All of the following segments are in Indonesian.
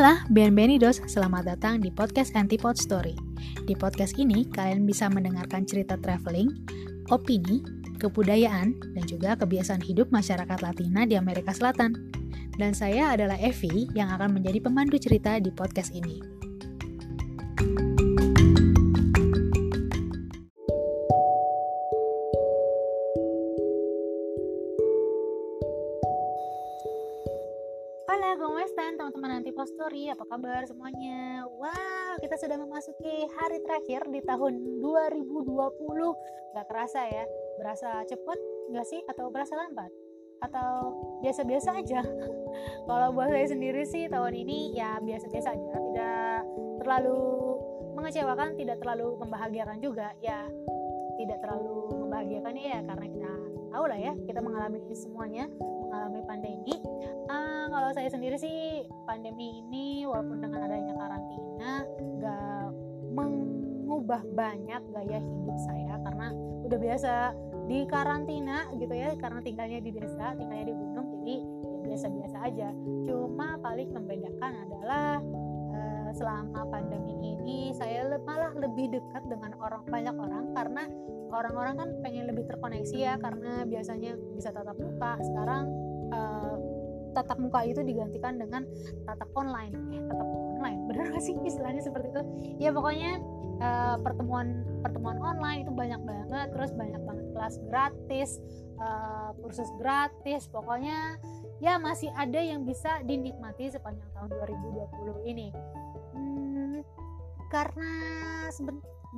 Hola, bienvenidos, selamat datang di podcast Antipod Story. Di podcast ini, kalian bisa mendengarkan cerita traveling, opini, kebudayaan, dan juga kebiasaan hidup masyarakat Latina di Amerika Selatan. Dan saya adalah Evi yang akan menjadi pemandu cerita di podcast ini. Apa kabar semuanya? Wah, kita sudah memasuki hari terakhir di tahun 2020. Gak kerasa ya? Berasa cepet gak sih? Atau berasa lambat? Atau biasa-biasa aja? Kalau buat saya sendiri sih tahun ini ya biasa-biasa aja. Tidak terlalu mengecewakan, tidak terlalu membahagiakan juga. Ya, tidak terlalu membahagiakan ya karena kita tahu lah ya, kita mengalami semuanya, mengalami pandemi. Uh, kalau saya sendiri sih pandemi ini walaupun dengan adanya karantina gak mengubah banyak gaya hidup saya karena udah biasa di karantina gitu ya karena tinggalnya di desa tinggalnya di gunung jadi ya biasa-biasa aja. Cuma paling membedakan selama pandemi ini saya malah lebih dekat dengan orang banyak orang. Karena orang-orang kan pengen lebih terkoneksi ya karena biasanya bisa tatap muka. Sekarang uh, tatap muka itu digantikan dengan tatap online. Eh tatap online benar gak sih istilahnya seperti itu? Ya pokoknya uh, pertemuan pertemuan online itu banyak banget. Terus banyak banget kelas gratis uh, kursus gratis. Pokoknya ya masih ada yang bisa dinikmati sepanjang tahun 2020 ini karena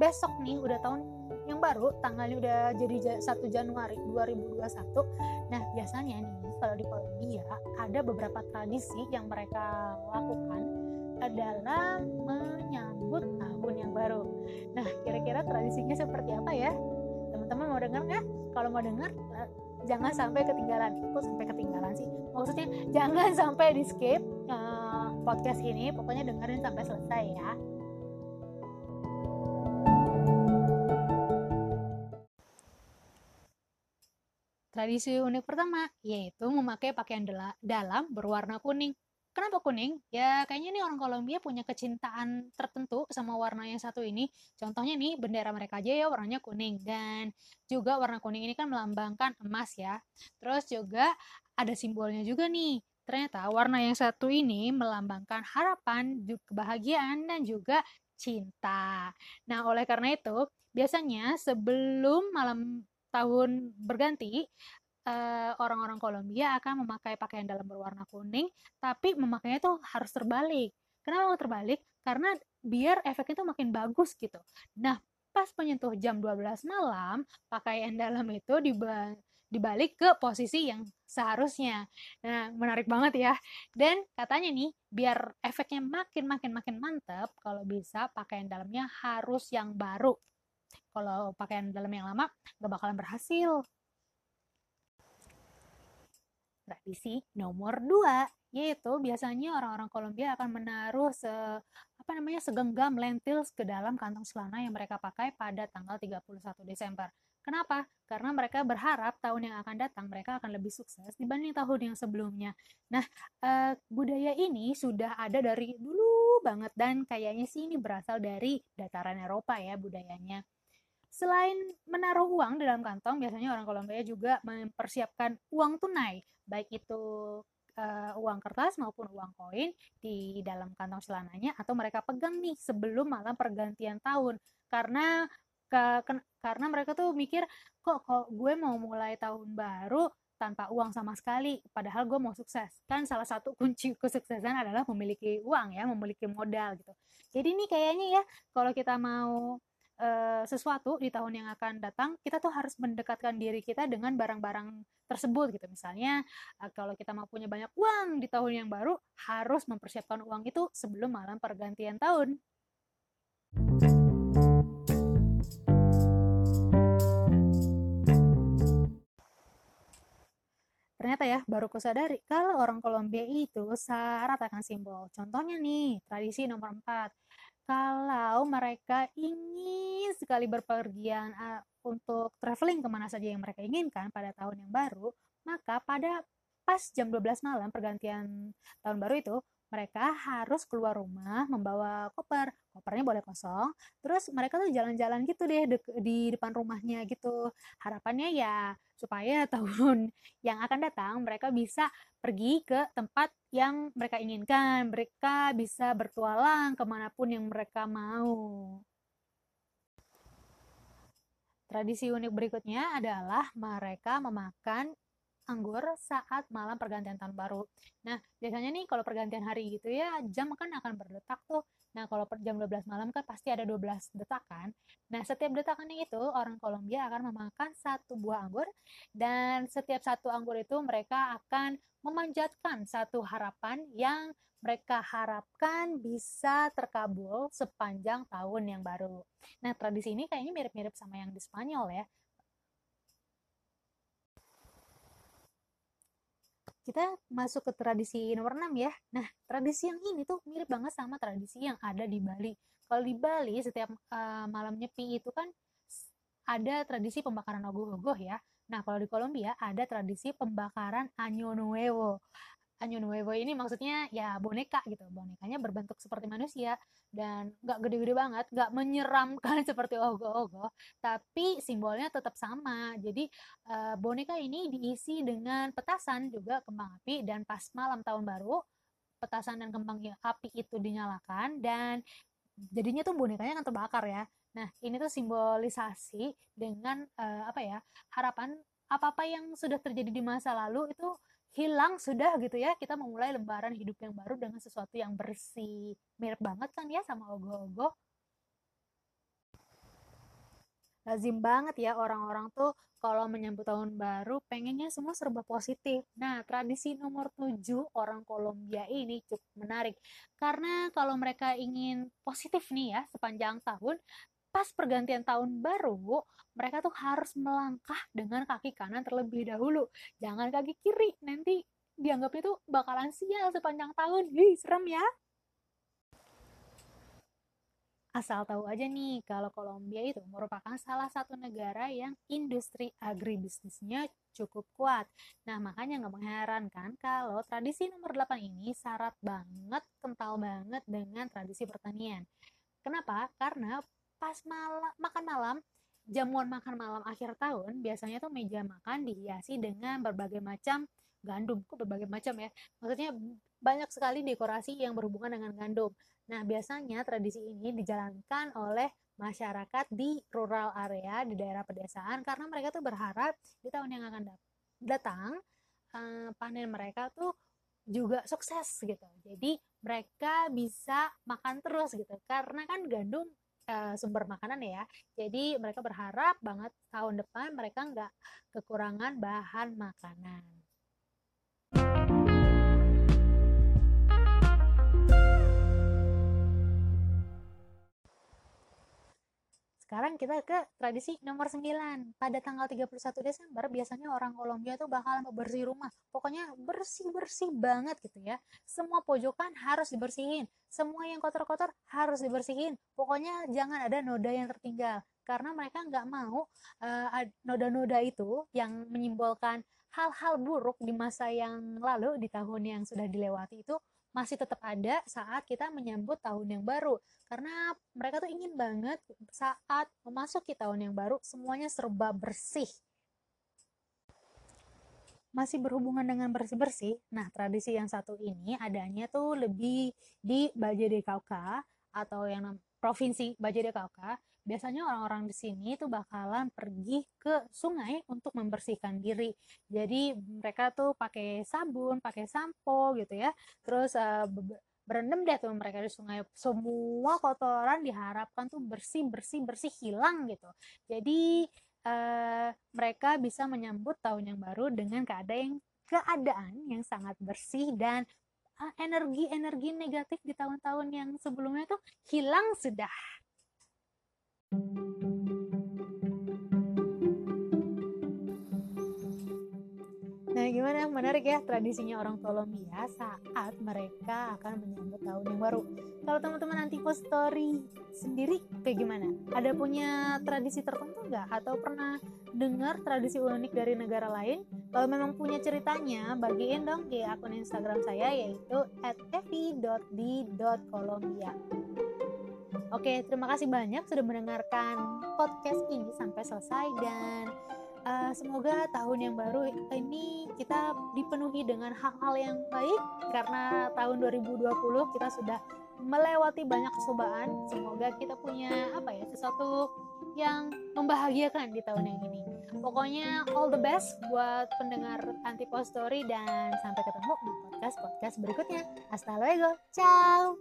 besok nih udah tahun yang baru tanggalnya udah jadi 1 Januari 2021 nah biasanya nih kalau di Kolombia ada beberapa tradisi yang mereka lakukan dalam menyambut tahun yang baru. Nah kira-kira tradisinya seperti apa ya? Teman-teman mau dengar nggak? Kalau mau dengar eh, jangan sampai ketinggalan. Kok sampai ketinggalan sih? Maksudnya jangan sampai di skip uh, podcast ini. Pokoknya dengerin sampai selesai ya Tradisi unik pertama yaitu memakai pakaian dalam berwarna kuning. Kenapa kuning? Ya kayaknya nih orang Kolombia punya kecintaan tertentu sama warna yang satu ini. Contohnya nih bendera mereka aja ya warnanya kuning dan juga warna kuning ini kan melambangkan emas ya. Terus juga ada simbolnya juga nih. Ternyata warna yang satu ini melambangkan harapan, kebahagiaan dan juga cinta. Nah, oleh karena itu, biasanya sebelum malam tahun berganti, eh, orang-orang Kolombia akan memakai pakaian dalam berwarna kuning, tapi memakainya tuh harus terbalik. Kenapa terbalik? Karena biar efeknya tuh makin bagus gitu. Nah, pas menyentuh jam 12 malam, pakaian dalam itu dibalik ke posisi yang seharusnya. Nah, menarik banget ya. Dan katanya nih, biar efeknya makin makin makin mantap, kalau bisa pakaian dalamnya harus yang baru kalau pakaian dalam yang lama gak bakalan berhasil. Tradisi nomor dua yaitu biasanya orang-orang Kolombia akan menaruh se apa namanya segenggam lentils ke dalam kantong celana yang mereka pakai pada tanggal 31 Desember. Kenapa? Karena mereka berharap tahun yang akan datang mereka akan lebih sukses dibanding tahun yang sebelumnya. Nah, eh, budaya ini sudah ada dari dulu banget dan kayaknya sih ini berasal dari dataran Eropa ya budayanya. Selain menaruh uang di dalam kantong, biasanya orang Kolombia juga mempersiapkan uang tunai, baik itu uh, uang kertas maupun uang koin di dalam kantong celananya atau mereka pegang nih sebelum malam pergantian tahun. Karena ke, ke, karena mereka tuh mikir kok kok gue mau mulai tahun baru tanpa uang sama sekali? Padahal gue mau sukses. Kan salah satu kunci kesuksesan adalah memiliki uang ya memiliki modal gitu. Jadi nih kayaknya ya kalau kita mau uh, sesuatu di tahun yang akan datang, kita tuh harus mendekatkan diri kita dengan barang-barang tersebut gitu. Misalnya uh, kalau kita mau punya banyak uang di tahun yang baru, harus mempersiapkan uang itu sebelum malam pergantian tahun. Ternyata ya, baru kusadari kalau orang Kolombia itu syarat akan simbol. Contohnya nih, tradisi nomor 4 kalau mereka ingin sekali berpergian uh, untuk traveling ke mana saja yang mereka inginkan pada tahun yang baru, maka pada pas jam 12 malam pergantian tahun baru itu, mereka harus keluar rumah membawa koper. Kopernya boleh kosong terus mereka tuh jalan-jalan gitu deh di depan rumahnya gitu. Harapannya ya supaya tahun yang akan datang mereka bisa pergi ke tempat yang mereka inginkan. Mereka bisa bertualang ke mana pun yang mereka mau. Tradisi unik berikutnya adalah mereka memakan anggur saat malam pergantian tahun baru. Nah, biasanya nih kalau pergantian hari gitu ya, jam kan akan berdetak tuh. Nah, kalau per jam 12 malam kan pasti ada 12 detakan. Nah, setiap detakannya itu orang Kolombia akan memakan satu buah anggur dan setiap satu anggur itu mereka akan memanjatkan satu harapan yang mereka harapkan bisa terkabul sepanjang tahun yang baru. Nah, tradisi ini kayaknya mirip-mirip sama yang di Spanyol ya. Kita masuk ke tradisi nomor 6 ya. Nah, tradisi yang ini tuh mirip banget sama tradisi yang ada di Bali. Kalau di Bali, setiap uh, malam nyepi itu kan ada tradisi pembakaran ogoh-ogoh ya. Nah, kalau di Kolombia ada tradisi pembakaran Año Nuevo. Año Nuevo ini maksudnya ya boneka gitu. Bonekanya berbentuk seperti manusia dan nggak gede-gede banget nggak menyeramkan seperti ogo-ogo tapi simbolnya tetap sama. Jadi uh, boneka ini diisi dengan petasan juga kembang api dan pas malam tahun baru petasan dan kembang api itu dinyalakan dan jadinya tuh bonekanya akan terbakar ya. Nah ini tuh simbolisasi dengan uh, apa ya harapan apa-apa yang sudah terjadi di masa lalu itu hilang sudah gitu ya kita memulai lembaran hidup yang baru dengan sesuatu yang bersih mirip banget kan ya sama ogo-ogo lazim banget ya orang-orang tuh kalau menyambut tahun baru pengennya semua serba positif. Nah, tradisi nomor 7 orang Kolombia ini cukup menarik. Karena kalau mereka ingin positif nih ya sepanjang tahun, pas pergantian tahun baru, mereka tuh harus melangkah dengan kaki kanan terlebih dahulu. Jangan kaki kiri, nanti dianggapnya tuh bakalan sial sepanjang tahun. Hei, serem ya. Asal tahu aja nih, kalau Kolombia itu merupakan salah satu negara yang industri agribisnisnya cukup kuat. Nah, makanya nggak mengherankan kalau tradisi nomor 8 ini syarat banget, kental banget dengan tradisi pertanian. Kenapa? Karena pas malam makan malam jamuan makan malam akhir tahun biasanya tuh meja makan dihiasi dengan berbagai macam gandum. Kok berbagai macam ya? Maksudnya banyak sekali dekorasi yang berhubungan dengan gandum. Nah biasanya tradisi ini dijalankan oleh masyarakat di rural area di daerah pedesaan karena mereka tuh berharap di tahun yang akan datang eh, panen mereka tuh juga sukses gitu. Jadi mereka bisa makan terus gitu. Karena kan gandum uh, sumber makanan ya. Jadi mereka berharap banget tahun depan mereka nggak kekurangan bahan makanan. Sekarang kita ke tradisi nomor 9. Pada tanggal 31 Desember biasanya orang Kolombia tuh bakal bersih rumah. Pokoknya bersih-bersih banget gitu ya. Semua pojokan harus dibersihin. Semua yang kotor-kotor harus dibersihin. Pokoknya jangan ada noda yang tertinggal. Karena mereka nggak mau uh, noda-noda itu yang menyimbolkan hal-hal buruk di masa yang lalu, di tahun yang sudah dilewati itu masih tetap ada saat kita menyambut tahun yang baru. Karena mereka tuh ingin banget saat memasuki tahun yang baru semuanya serba bersih. Masih berhubungan dengan bersih-bersih nah tradisi yang satu ini adanya tuh lebih di Baja de Cauca atau yang provinsi Baja de Cauca biasanya orang-orang di sini tuh bakalan pergi ke sungai untuk membersihkan diri. Jadi mereka tuh pakai sabun, pakai sampo gitu ya. Terus uh, berendam deh tuh mereka di sungai. Semua kotoran diharapkan tuh bersih, bersih, bersih hilang gitu. Jadi uh, mereka bisa menyambut tahun yang baru dengan keadaan keadaan yang sangat bersih dan energi-energi negatif di tahun-tahun yang sebelumnya tuh hilang sudah. Nah, gimana? Menarik ya tradisinya orang Kolombia saat mereka akan menyambut tahun yang baru. Kalau teman-teman nanti post story sendiri kayak gimana? Ada punya tradisi tertentu nggak? Atau pernah dengar tradisi unik dari negara lain? Kalau memang punya ceritanya, bagiin dong di akun Instagram saya yaitu @evi.d.colombia. Oke, terima kasih banyak sudah mendengarkan podcast ini sampai selesai dan uh, semoga tahun yang baru ini kita dipenuhi dengan hal-hal yang baik karena tahun 2020 kita sudah melewati banyak cobaan semoga kita punya apa ya sesuatu yang membahagiakan di tahun yang ini. Pokoknya all the best buat pendengar anti post story dan sampai ketemu di podcast podcast berikutnya. Hasta luego. Ciao